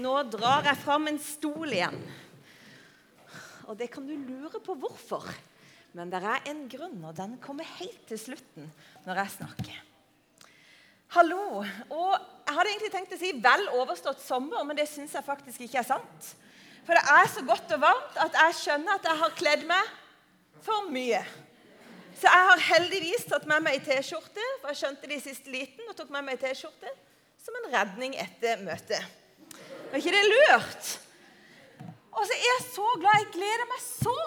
nå drar jeg fram en stol igjen. Og det kan du lure på hvorfor. Men det er en grunn, og den kommer helt til slutten når jeg snakker. Hallo. Og jeg hadde egentlig tenkt å si 'vel overstått sommer', men det syns jeg faktisk ikke er sant. For det er så godt og varmt at jeg skjønner at jeg har kledd meg for mye. Så jeg har heldigvis tatt med meg ei T-skjorte, for jeg skjønte det i siste liten og tok med meg ei T-skjorte som en redning etter møtet. Er ikke det lurt? Og så er jeg så glad. Jeg gleder meg så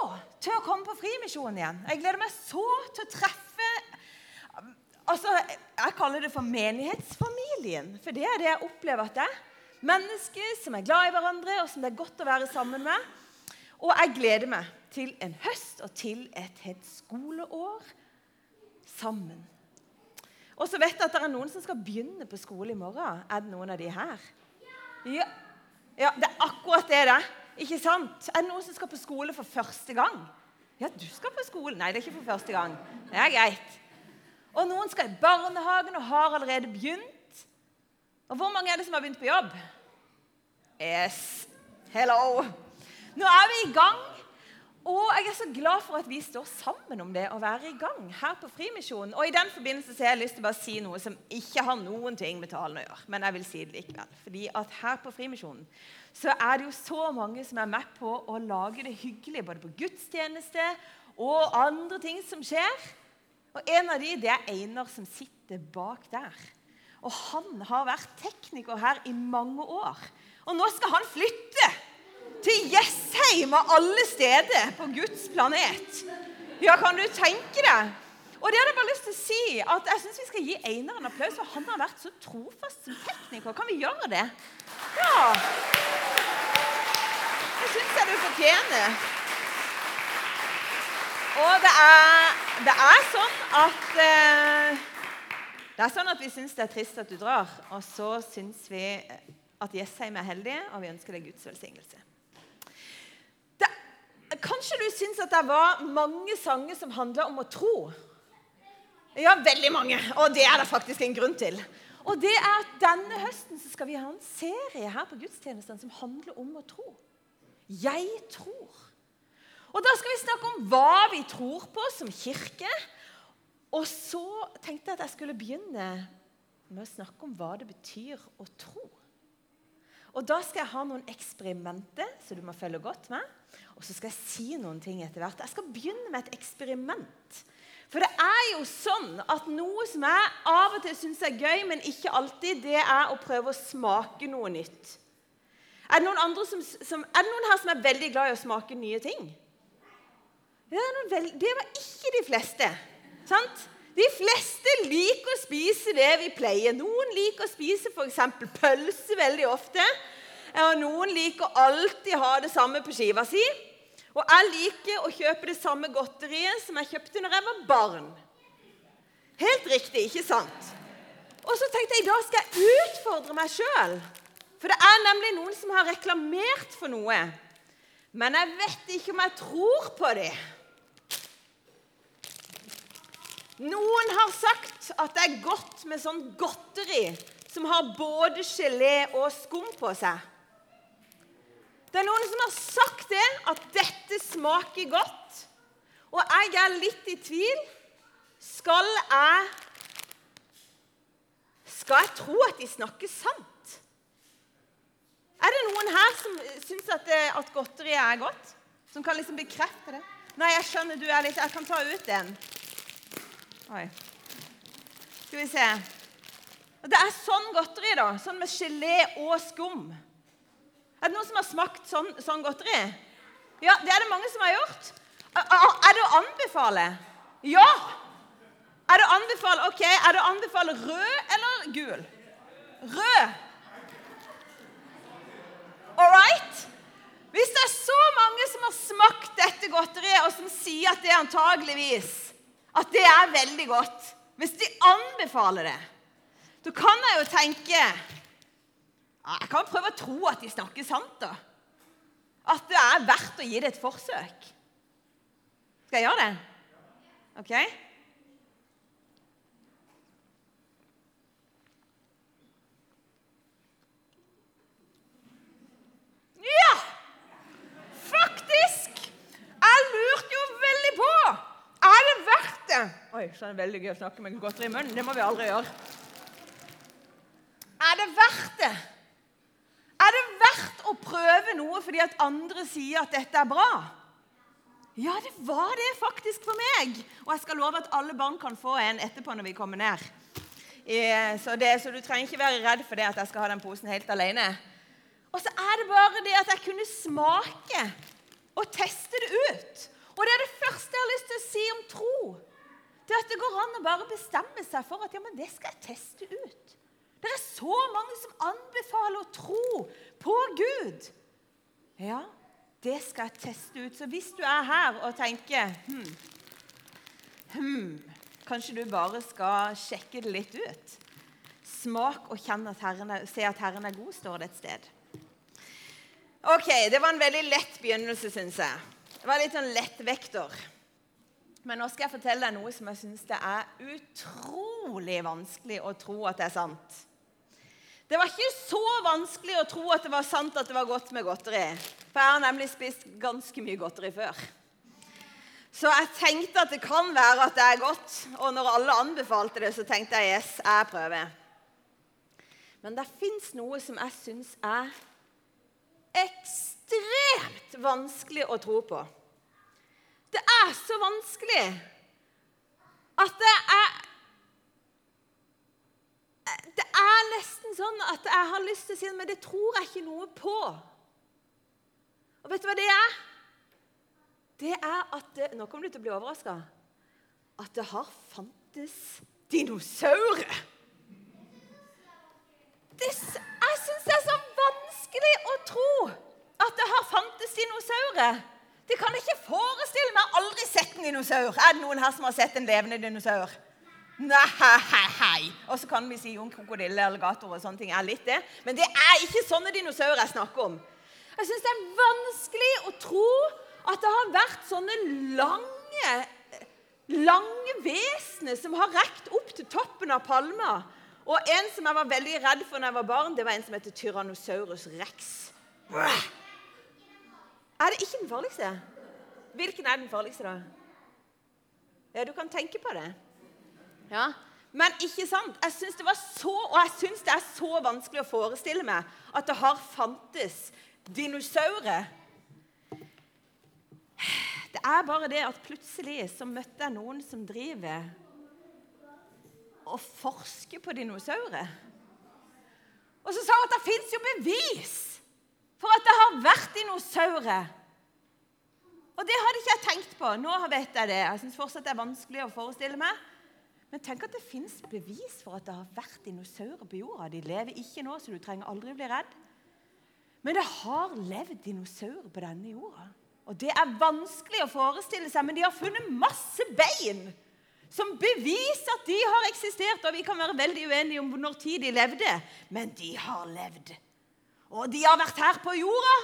til å komme på Frimisjonen igjen. Jeg gleder meg så til å treffe altså, Jeg kaller det for menighetsfamilien. For det er det jeg opplever at det er. Mennesker som er glad i hverandre, og som det er godt å være sammen med. Og jeg gleder meg til en høst og til et helt skoleår sammen. Og så vet jeg at det er noen som skal begynne på skole i morgen. Er det noen av de her? Ja, ja det er akkurat det, det. Ikke sant? Er det noen som skal på skole for første gang? Ja, du skal på skole. Nei, det er ikke for første gang. Det er greit. Og noen skal i barnehagen og har allerede begynt. Og hvor mange er det som har begynt på jobb? Yes. Hello. Nå er vi i gang. Og jeg er så glad for at vi står sammen om det å være i gang her på Frimisjonen. Og i den forbindelse så har jeg lyst til å bare si noe som ikke har noen ting med talen å gjøre. Men jeg vil si det likevel. Fordi at her på Frimisjonen så er det jo så mange som er med på å lage det hyggelig både på gudstjeneste og andre ting som skjer. Og en av de, det er Einar som sitter bak der. Og han har vært tekniker her i mange år. Og nå skal han flytte til Jessheim av alle steder på Guds planet. Ja, kan du tenke deg? Og det hadde jeg bare lyst til å si, at jeg syns vi skal gi Einar en applaus, for han har vært så trofast som tekniker. Kan vi gjøre det? Ja. Det syns jeg du fortjener. Og det er, det er sånn at eh, Det er sånn at vi syns det er trist at du drar, og så syns vi at Jessheim er heldige, og vi ønsker deg Guds velsignelse. Kanskje du syns at det var mange sanger som handla om å tro? Ja, veldig mange. Og det er det faktisk en grunn til. Og det er at Denne høsten så skal vi ha en serie her på gudstjenestene som handler om å tro. Jeg tror. Og Da skal vi snakke om hva vi tror på som kirke. Og så tenkte jeg at jeg skulle begynne med å snakke om hva det betyr å tro. Og Da skal jeg ha noen eksperimenter, så du må følge godt med. Og så skal jeg si noen ting etter hvert. Jeg skal begynne med et eksperiment. For det er jo sånn at noe som jeg av og til syns er gøy, men ikke alltid, det er å prøve å smake noe nytt. Er det noen, som, som, er det noen her som er veldig glad i å smake nye ting? Det, veld, det var ikke de fleste. sant? De fleste liker å spise det vi pleier. Noen liker å spise f.eks. pølse veldig ofte. Og noen liker alltid ha det samme på skiva si. Og jeg liker å kjøpe det samme godteriet som jeg kjøpte når jeg var barn. Helt riktig, ikke sant? Og så tenkte jeg i dag skal jeg utfordre meg sjøl. For det er nemlig noen som har reklamert for noe. Men jeg vet ikke om jeg tror på det. Noen har sagt at det er godt med sånn godteri som har både gelé og skum på seg. Det er noen som har sagt det, at dette smaker godt. Og jeg er litt i tvil. Skal jeg Skal jeg tro at de snakker sant? Er det noen her som syns at, at godteriet er godt? Som kan liksom bekrefte det? Nei, jeg skjønner du er litt Jeg kan ta ut den. Oi. Skal vi se. Det er sånn godteri, da. Sånn med gelé og skum. Er det noen som har smakt sånn, sånn godteri? Ja, det er det mange som har gjort. Er det å anbefale? Ja! Er det å anbefale ok, er det å anbefale rød eller gul? Rød. All right? Hvis det er så mange som har smakt dette godteriet, og som sier at det antageligvis at det er veldig godt Hvis de anbefaler det, da kan jeg jo tenke jeg kan prøve å tro at de snakker sant, da. At det er verdt å gi det et forsøk. Skal jeg gjøre det? OK? Ja! Faktisk! Jeg lurte jo veldig på. Er det verdt det? Oi, så er det veldig gøy å snakke med godteri i munnen. Det må vi aldri gjøre. Er det verdt det? Fordi at andre sier at dette er bra? Ja, det var det faktisk for meg. Og jeg skal love at alle barn kan få en etterpå når vi kommer ned. Så, det, så, du trenger ikke være redd for det at jeg skal ha den posen helt alene. Og så er det bare det at jeg kunne smake og teste det ut. Og det er det første jeg har lyst til å si om tro. Det at det går an å bare bestemme seg for at ja, men det skal jeg teste ut. Det er så mange som anbefaler å tro på Gud. Ja, det skal jeg teste ut. Så hvis du er her og tenker hm, hm, Kanskje du bare skal sjekke det litt ut? Smak og kjenn at Herren er, se at Herren er god, står det et sted. Ok, Det var en veldig lett begynnelse, syns jeg. Det var litt sånn lettvekter. Men nå skal jeg fortelle deg noe som jeg syns det er utrolig vanskelig å tro at det er sant. Det var ikke så vanskelig å tro at det var sant at det var godt med godteri. For jeg har nemlig spist ganske mye godteri før. Så jeg tenkte at det kan være at det er godt. Og når alle anbefalte det, så tenkte jeg yes, jeg prøver. Men det fins noe som jeg syns er ekstremt vanskelig å tro på. Det er så vanskelig at det er Det er nesten sånn at jeg har lyst til å si det, men det tror jeg ikke noe på. Og vet du hva det er? Det er at det, Nå kommer du til å bli overraska. At det har fantes dinosaurer. Jeg syns det er så vanskelig å tro at det har fantes dinosaurer. Det kan jeg ikke forestille meg. Jeg har aldri sett en dinosaur. Er det noen her som har sett en levende dinosaur? Nei. Og så kan vi si om krokodille, alligator og sånne ting er litt det. Men det er ikke sånne dinosaurer jeg snakker om. Jeg syns det er vanskelig å tro at det har vært sånne lange, lange vesener som har rekt opp til toppen av palma. Og en som jeg var veldig redd for da jeg var barn, det var en som heter Tyrannosaurus rex. Er det ikke den farligste? Hvilken er den farligste, da? Ja, du kan tenke på det. Ja. Men ikke sant? Jeg syns det det er så vanskelig å forestille meg at det har fantes dinosaurer. Det er bare det at plutselig så møtte jeg noen som driver og forsker på dinosaurer. Og så sa hun at det fins jo bevis for at det har vært dinosaurer. Og det hadde ikke jeg tenkt på. Nå vet jeg det. Jeg syns fortsatt det er vanskelig å forestille meg. Men tenk at det fins bevis for at det har vært dinosaurer på jorda. De lever ikke nå, så du trenger aldri bli redd. Men det har levd dinosaurer på denne jorda. Og det er vanskelig å forestille seg, men de har funnet masse bein som beviser at de har eksistert. Og vi kan være veldig uenige om når tid de levde, men de har levd. Og de har vært her på jorda.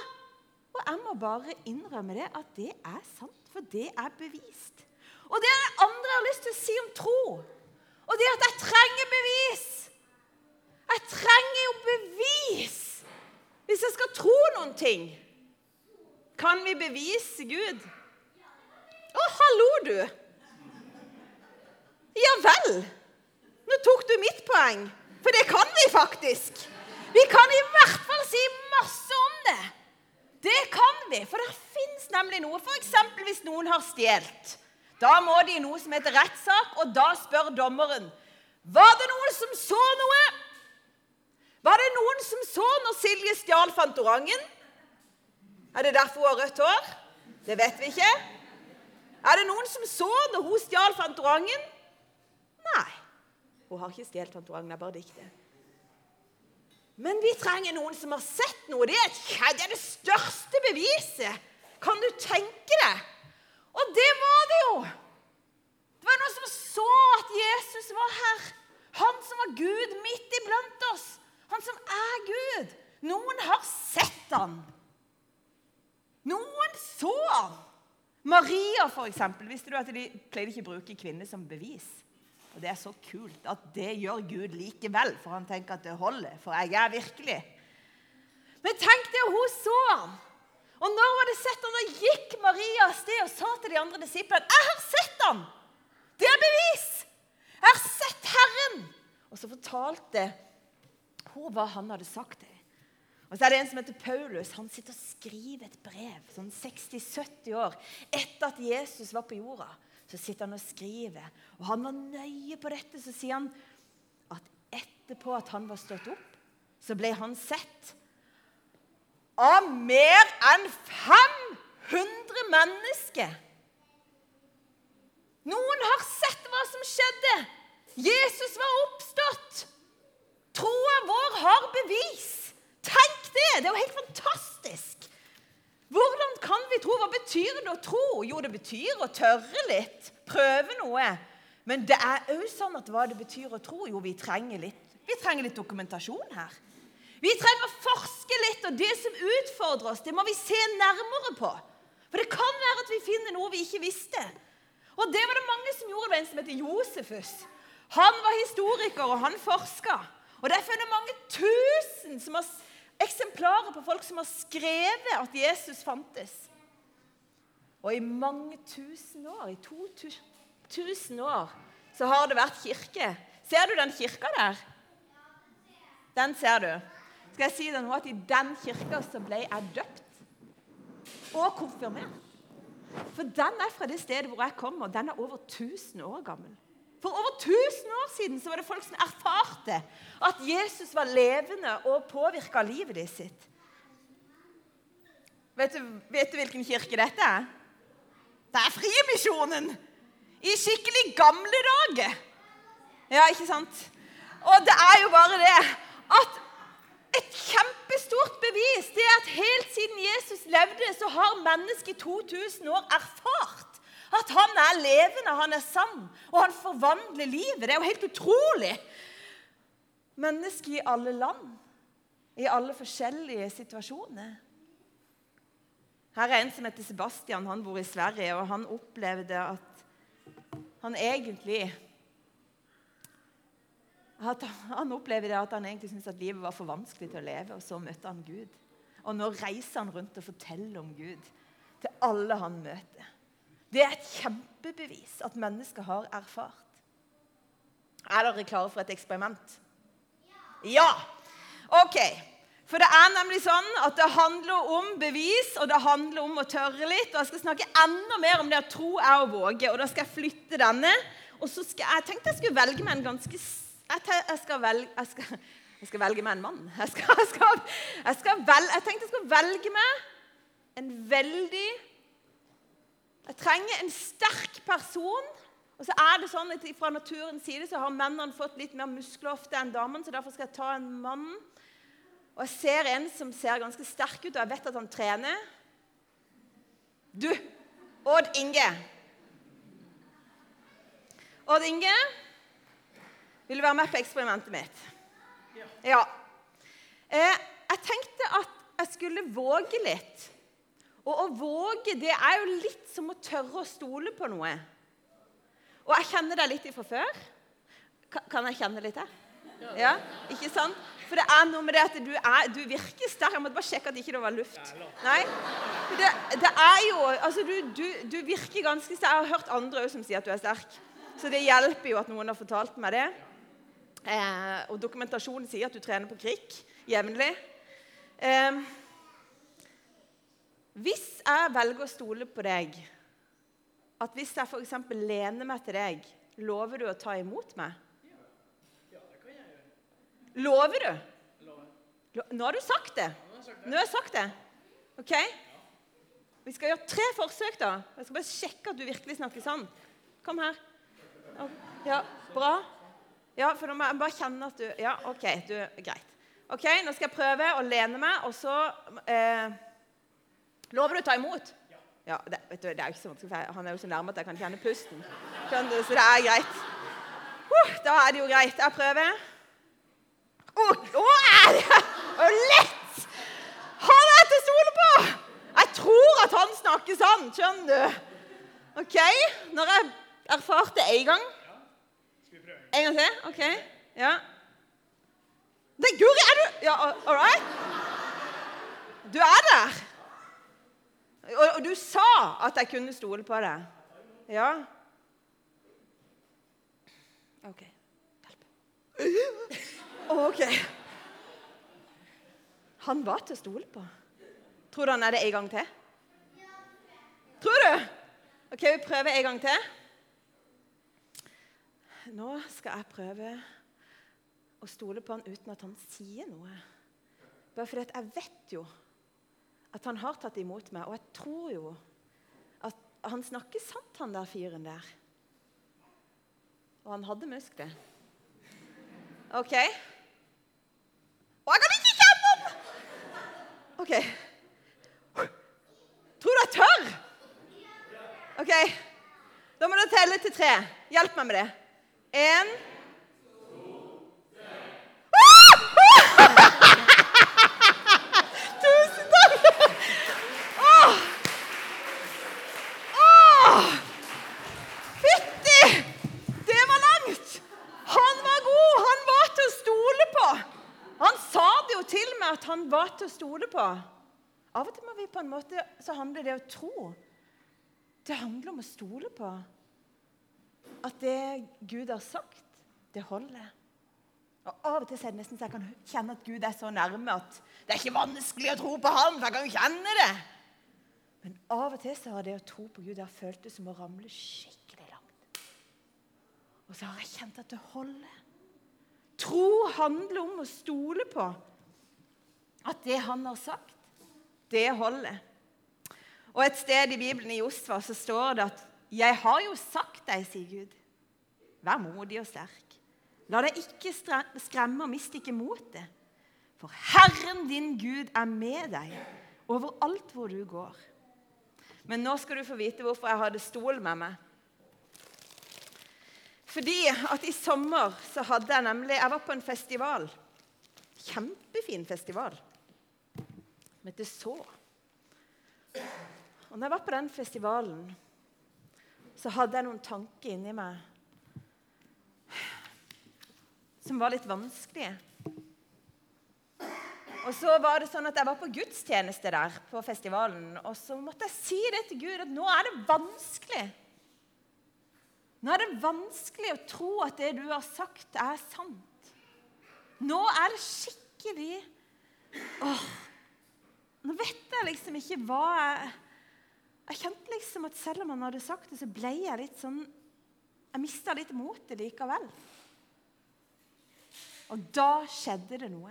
Og jeg må bare innrømme det at det er sant, for det er bevist. Og det er det andre jeg har lyst til å si om tro. Og det at jeg trenger bevis. Jeg trenger jo bevis hvis jeg skal tro noen ting. Kan vi bevise Gud? Å, hallo, du! Ja vel. Nå tok du mitt poeng. For det kan vi faktisk. Vi kan i hvert fall si masse om det. Det kan vi, for det fins nemlig noe. F.eks. hvis noen har stjålet. Da må de i noe som heter rettssak, og da spør dommeren Var det noen som så noe? Var det noen som så når Silje stjal Fantorangen? Er det derfor hun har rødt hår? Det vet vi ikke. Er det noen som så når hun stjal Fantorangen? Nei. Hun har ikke stjålet Fantorangen, det er bare diktet. Men vi trenger noen som har sett noe. Det er, det, er det største beviset. Kan du tenke deg? Og det var det jo. Det var noen som så at Jesus var her. Han som var Gud midt iblant oss. Han som er Gud. Noen har sett han. Noen så han. Maria, for eksempel. Visste du at de pleide ikke å bruke kvinner som bevis? Og det er så kult at det gjør Gud likevel, for han tenker at det holder. For jeg er virkelig. Men tenk det, hun så han. Og når var det sett han, da gikk Maria av sted og sa til de andre disiplene Jeg har sett han! Det er bevis! Jeg har sett Herren! Og så fortalte hun hva han hadde sagt til. Og så er det en som heter Paulus. Han sitter og skriver et brev sånn 60-70 år etter at Jesus var på jorda. Så sitter han og skriver. Og han var nøye på dette. Så sier han at etterpå at han var stått opp, så ble han sett av mer enn 500 mennesker. Noen har sett hva som skjedde. Jesus var oppstått. Troa vår har bevis. Tenk det! Det er jo helt fantastisk. Hvordan kan vi tro? Hva betyr det å tro? Jo, det betyr å tørre litt, prøve noe. Men det er òg sånn at hva det betyr å tro, jo, vi trenger litt, vi trenger litt dokumentasjon her. Vi trenger å forske litt, og det som utfordrer oss, det må vi se nærmere på. For det kan være at vi finner noe vi ikke visste. Og det var det mange som gjorde. En som heter Josefus. Han var historiker, og han forska. Og derfor er det mange tusen som har, eksemplarer på folk som har skrevet at Jesus fantes. Og i mange tusen år, i 2000 år, så har det vært kirke. Ser du den kirka der? Den ser du. Skal jeg si deg nå at I den kirka så ble jeg døpt og konfirmert. For den er fra det stedet hvor jeg kommer. Den er over 1000 år gammel. For over 1000 år siden så var det folk som erfarte at Jesus var levende og påvirka livet de sitt. Vet du, vet du, hvilken kirke dette er? Det er Frimisjonen! I skikkelig gamle dager. Ja, ikke sant? Og det er jo bare det at et kjempestort bevis det er at helt siden Jesus levde, så har mennesket i 2000 år erfart at han er levende, han er sann, og han forvandler livet. Det er jo helt utrolig. Mennesker i alle land, i alle forskjellige situasjoner. Her er en som heter Sebastian. Han bor i Sverige, og han opplevde at han egentlig at Han opplevde at han egentlig syntes at livet var for vanskelig til å leve, og så møtte han Gud. Og nå reiser han rundt og forteller om Gud til alle han møter. Det er et kjempebevis at mennesker har erfart. Er dere klare for et eksperiment? Ja! OK. For det er nemlig sånn at det handler om bevis, og det handler om å tørre litt. Og jeg skal snakke enda mer om det at tro er å våge. Og da skal jeg flytte denne. Og så skal jeg, jeg tenkte jeg skulle velge meg en ganske Jeg, jeg, skal, velge, jeg, skal, jeg skal velge meg en mann. Jeg, skal, skal, vel, jeg tenkte jeg skulle velge meg en veldig jeg trenger en sterk person. Og så er det sånn at Fra naturens side så har mennene fått litt mer muskler ofte enn damene, så derfor skal jeg ta en mann. Og jeg ser en som ser ganske sterk ut, og jeg vet at han trener. Du, Odd Inge. Odd Inge, vil du være med på eksperimentet mitt? Ja. Eh, jeg tenkte at jeg skulle våge litt. Og å våge, det er jo litt som å tørre å stole på noe. Og jeg kjenner deg litt ifra før. Kan jeg kjenne litt til? Ja, ikke sant? For det er noe med det at du, er, du virker sterk. Jeg måtte bare sjekke at det ikke var luft. Nei? Det, det er jo Altså, du, du, du, virker ganske sterk. Jeg har hørt andre òg som sier at du er sterk. Så det hjelper jo at noen har fortalt meg det. Eh, og dokumentasjonen sier at du trener på krikk jevnlig. Eh, hvis jeg velger å stole på deg, at hvis jeg f.eks. lener meg til deg, lover du å ta imot meg? Lover du? Nå har du sagt det. Nå har jeg sagt det. OK? Vi skal gjøre tre forsøk, da. Jeg skal bare sjekke at du virkelig snakker sant. Kom her. Ja, bra. Ja, for nå må jeg bare kjenne at du Ja, OK. Du, greit. Ok, Nå skal jeg prøve å lene meg, og så eh, Lover du å ta imot? Ja, det, vet du, det er jo ikke så vanskelig, for Han er jo så nærme at jeg kan kjenne pusten. Skjønner du? Så det er greit. Uh, da er det jo greit. Jeg prøver. Å, oh, er det lett! Han er til å stole på! Jeg tror at han snakker sant, Skjønner du? OK. Når jeg erfarte én gang? En gang til? OK. Ja. Det, Guri, er du Ja, all right? Du er der. Og, og du sa at jeg kunne stole på deg. Ja. OK. Hjelp. OK. Han var til å stole på. Tror du han er det en gang til? Tror du? OK, vi prøver en gang til. Nå skal jeg prøve å stole på han uten at han sier noe. Bare fordi jeg vet jo at han har tatt imot meg, og jeg tror jo at han snakker sant, han der fyren der. Og han hadde muskler. OK? Og jeg kan ikke kjenne om! OK. Tror du jeg tør? OK. Da må du telle til tre. Hjelp meg med det. Én Tusen takk! Åh! Åh! Fytti! Det var langt! Han var god! Han var til å stole på! Han sa det jo til meg at han var til å stole på. Av og til må vi på en måte, så handler det å tro. Det handler om å stole på at det Gud har sagt, det holder. Og Av og til er det nesten så jeg kan kjenne at Gud er så nærme at det er ikke vanskelig å tro på ham, for jeg kan jo kjenne det. Men av og til så har det å tro på Gud det har føltes som å ramle skikkelig langt. Og så har jeg kjent at det holder. Tro handler om å stole på at det han har sagt, det holder. Og Et sted i Bibelen i Josva så står det at 'Jeg har jo sagt deg', sier Gud. Vær modig og sterk. La deg ikke skremme, og mist ikke motet. For Herren din Gud er med deg overalt hvor du går. Men nå skal du få vite hvorfor jeg hadde stol med meg. Fordi at i sommer så hadde jeg nemlig Jeg var på en festival. Kjempefin festival. Som heter Så. Og når jeg var på den festivalen, så hadde jeg noen tanker inni meg som var litt vanskelige. Og så var det sånn at Jeg var på gudstjeneste der på festivalen, og så måtte jeg si det til Gud at nå er det vanskelig. Nå er det vanskelig å tro at det du har sagt, er sant. Nå er det skikkelig Åh, Nå vet jeg liksom ikke hva jeg Jeg kjente liksom at selv om han hadde sagt det, så ble jeg litt sånn Jeg mista litt motet likevel. Og da skjedde det noe.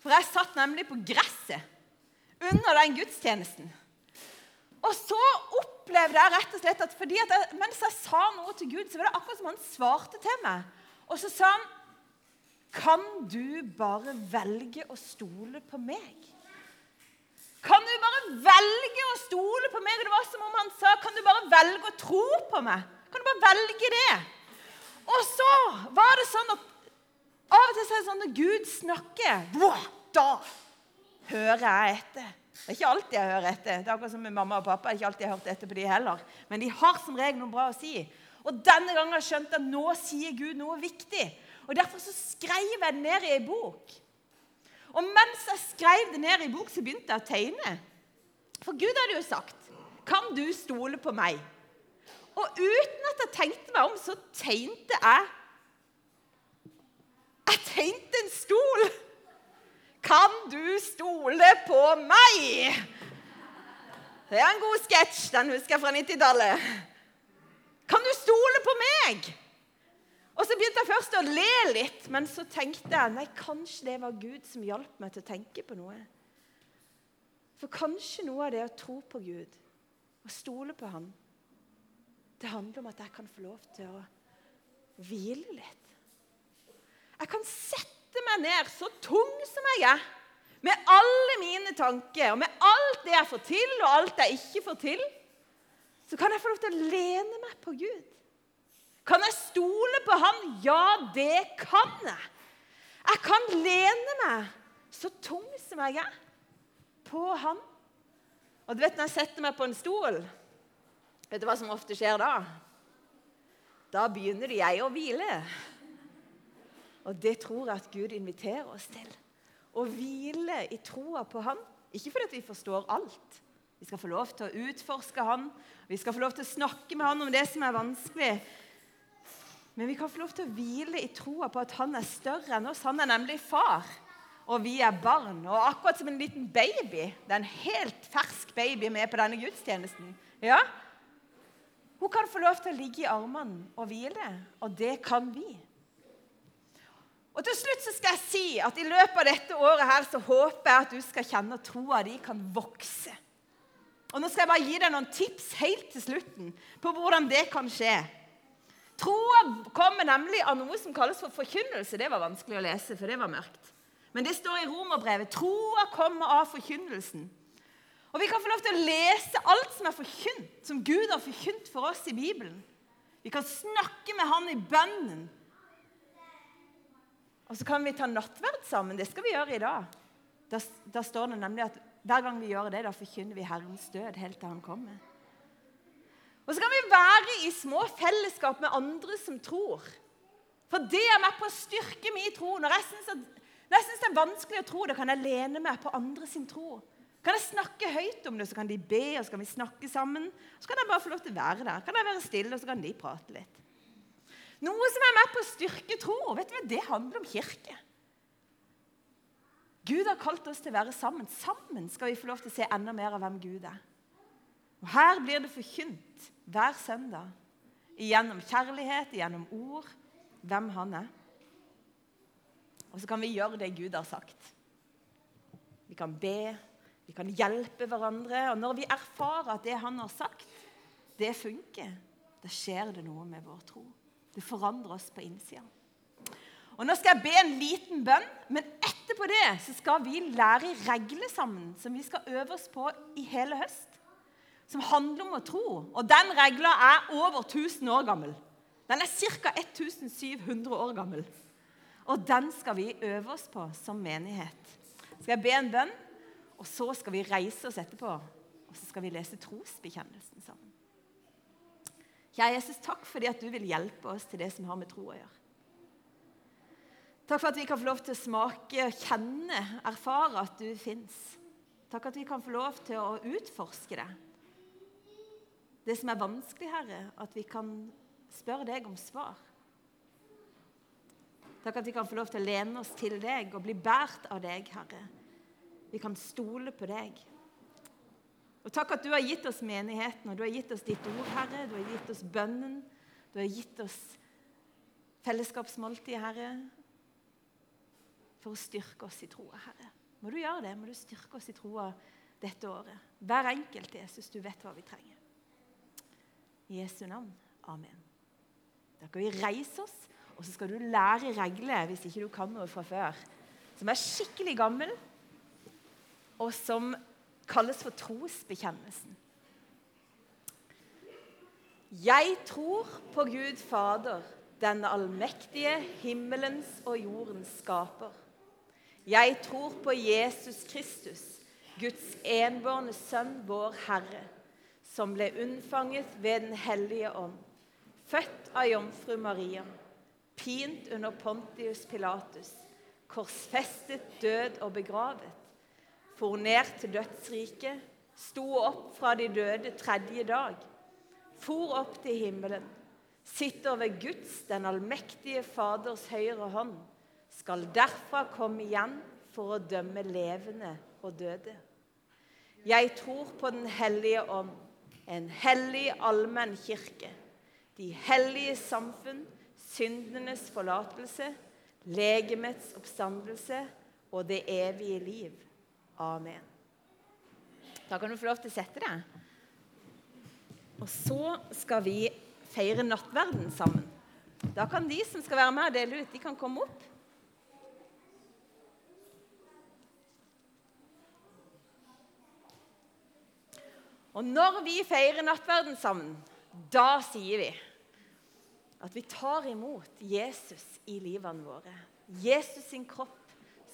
For jeg satt nemlig på gresset under den gudstjenesten. Og så opplevde jeg rett og slett at at jeg, mens jeg sa noe til Gud, så var det akkurat som han svarte til meg. Og så sa han, 'Kan du bare velge å stole på meg?' Kan du bare velge å stole på meg? Det var som om han sa, 'Kan du bare velge å tro på meg?' Kan du bare velge det? Og så var det sånn at av og til så er det sånn når Gud snakker, da hører jeg etter. Det er ikke alltid jeg hører etter. Det er akkurat som med mamma og pappa. Det er ikke alltid jeg har hørt etter på de heller. Men de har som regel noe bra å si. Og denne gangen har jeg skjønt at nå sier Gud noe viktig. Og Derfor så skrev jeg det ned i ei bok. Og mens jeg skrev det ned i bok, så begynte jeg å tegne. For Gud hadde jo sagt 'Kan du stole på meg?' Og uten at jeg tenkte meg om, så tegnte jeg Jeg tegnte en stol. Kan du stole på meg? Det er en god sketsj. Den husker jeg fra 90-tallet. Kan du stole på meg? Og så begynte jeg først å le litt, men så tenkte jeg nei, kanskje det var Gud som hjalp meg til å tenke på noe. For kanskje noe av det å tro på Gud og stole på Han, det handler om at jeg kan få lov til å hvile litt. Jeg kan sette meg ned så tung som jeg er, med alle mine tanker og med alt det jeg får til, og alt jeg ikke får til. Så kan jeg få lov til å lene meg på Gud. På Han? Ja, det kan jeg. Jeg kan lene meg så tung som jeg er, på Han. Og du vet når jeg setter meg på en stol, vet du hva som ofte skjer da? Da begynner jeg å hvile. Og det tror jeg at Gud inviterer oss til. Å hvile i troa på Han. Ikke fordi vi forstår alt. Vi skal få lov til å utforske Han. Vi skal få lov til å snakke med Han om det som er vanskelig. Men vi kan få lov til å hvile i troa på at han er større enn oss. Han er nemlig far, og vi er barn. Og akkurat som en liten baby Det er en helt fersk baby med på denne gudstjenesten. Ja? Hun kan få lov til å ligge i armene og hvile, og det kan vi. Og til slutt så skal jeg si at I løpet av dette året her så håper jeg at du skal kjenne at troa di kan vokse. Og Nå skal jeg bare gi deg noen tips helt til slutten på hvordan det kan skje. Troa kommer nemlig av noe som kalles for forkynnelse. Det var vanskelig å lese, for det var mørkt. Men det står i romerbrevet. Troa kommer av forkynnelsen. Og Vi kan få lov til å lese alt som er forkynt, som Gud har forkynt for oss i Bibelen. Vi kan snakke med Han i bønnen. Og så kan vi ta nattverd sammen. Det skal vi gjøre i dag. Da, da står det nemlig at hver gang vi gjør det, da forkynner vi Herrens død helt til Han kommer. Og så kan vi være i små fellesskap med andre som tror. For det er med på å styrke min tro. Når jeg syns, det er vanskelig å tro, da kan jeg lene meg på andre sin tro. Kan jeg snakke høyt om det, så kan de be, og så kan vi snakke sammen. Så kan jeg bare få lov til å være der. Kan jeg være stille, og så kan de prate litt. Noe som er med på å styrke tro, vet du, det handler om kirke. Gud har kalt oss til å være sammen. Sammen skal vi få lov til å se enda mer av hvem Gud er. Og Her blir det forkynt hver søndag gjennom kjærlighet, gjennom ord, hvem han er. Og så kan vi gjøre det Gud har sagt. Vi kan be, vi kan hjelpe hverandre. Og når vi erfarer at det han har sagt, det funker, da skjer det noe med vår tro. Det forandrer oss på innsida. Og Nå skal jeg be en liten bønn, men etterpå det så skal vi lære regler sammen, som vi skal øve oss på i hele høst som handler om å tro. Og den regla er over 1000 år gammel. Den er ca. 1700 år gammel. Og den skal vi øve oss på som menighet. Skal jeg be en bønn, og så skal vi reise oss etterpå. Og så skal vi lese trosbekjennelsen sammen. Kjære Jesus, takk fordi at du vil hjelpe oss til det som har med tro å gjøre. Takk for at vi kan få lov til å smake, kjenne, erfare at du fins. Takk at vi kan få lov til å utforske det det som er vanskelig, Herre, at vi kan spørre deg om svar. Takk at vi kan få lov til å lene oss til deg og bli båret av deg, Herre. Vi kan stole på deg. Og takk at du har gitt oss menigheten, og du har gitt oss ditt ord, Herre. Du har gitt oss bønnen. Du har gitt oss fellesskapsmåltid, Herre, for å styrke oss i troa, Herre. Må du gjøre det? Må du styrke oss i troa dette året? Hver enkelt, Jesus, du vet hva vi trenger. I Jesu navn. Amen. Da skal vi reise oss, og så skal du lære regler hvis ikke du kan noe fra før. Som er skikkelig gammel, og som kalles for trosbekjennelsen. Jeg tror på Gud Fader, den allmektige himmelens og jordens skaper. Jeg tror på Jesus Kristus, Guds enbårne sønn, vår Herre som ble unnfanget ved Den hellige ånd, født av jomfru Maria, pint under Pontius Pilatus, korsfestet, død og begravet, for ned til dødsriket, sto opp fra de døde tredje dag, for opp til himmelen, sitter ved Guds, den allmektige Faders høyre hånd, skal derfra komme igjen for å dømme levende og døde. Jeg tror på Den hellige ånd en hellig allmenn kirke, de hellige samfunn, syndenes forlatelse, legemets oppstandelse og det evige liv. Amen. Da kan du få lov til å sette deg. Og så skal vi feire nattverden sammen. Da kan de som skal være med og dele ut, de kan komme opp. Og når vi feirer nattverden sammen, da sier vi at vi tar imot Jesus i livene våre. Jesus sin kropp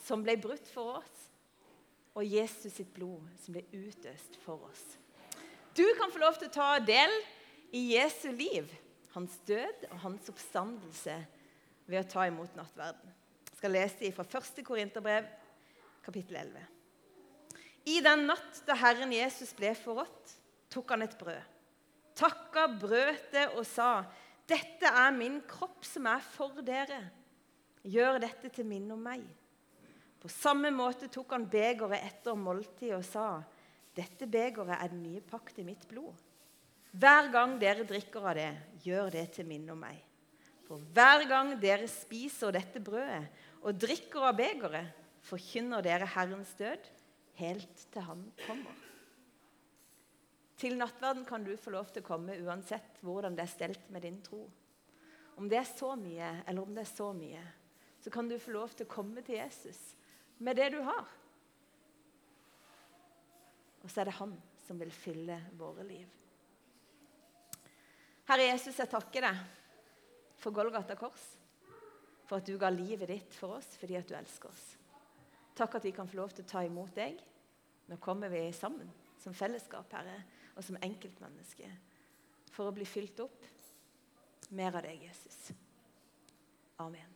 som ble brutt for oss, og Jesus sitt blod som ble utøst for oss. Du kan få lov til å ta del i Jesu liv, hans død og hans oppstandelse ved å ta imot nattverden. Jeg skal lese fra 1. Korinterbrev, kapittel 11. I den natt da Herren Jesus ble forrådt, tok han et brød, takka, brøt det og sa:" 'Dette er min kropp som er for dere. Gjør dette til minne om meg.' På samme måte tok han begeret etter måltidet og sa, 'Dette begeret er den nye pakt i mitt blod.' Hver gang dere drikker av det, gjør det til minne om meg. For hver gang dere spiser dette brødet og drikker av begeret, forkynner dere Herrens død helt til Han kommer. Til nattverden kan du få lov til å komme uansett hvordan det er stelt med din tro. Om det er så mye, eller om det er så mye, så kan du få lov til å komme til Jesus med det du har. Og så er det han som vil fylle våre liv. Herre Jesus, jeg takker deg for Golgata kors. For at du ga livet ditt for oss fordi at du elsker oss. Takk at vi kan få lov til å ta imot deg. Nå kommer vi sammen som fellesskap, Herre, og som enkeltmenneske for å bli fylt opp mer av deg, Jesus. Amen.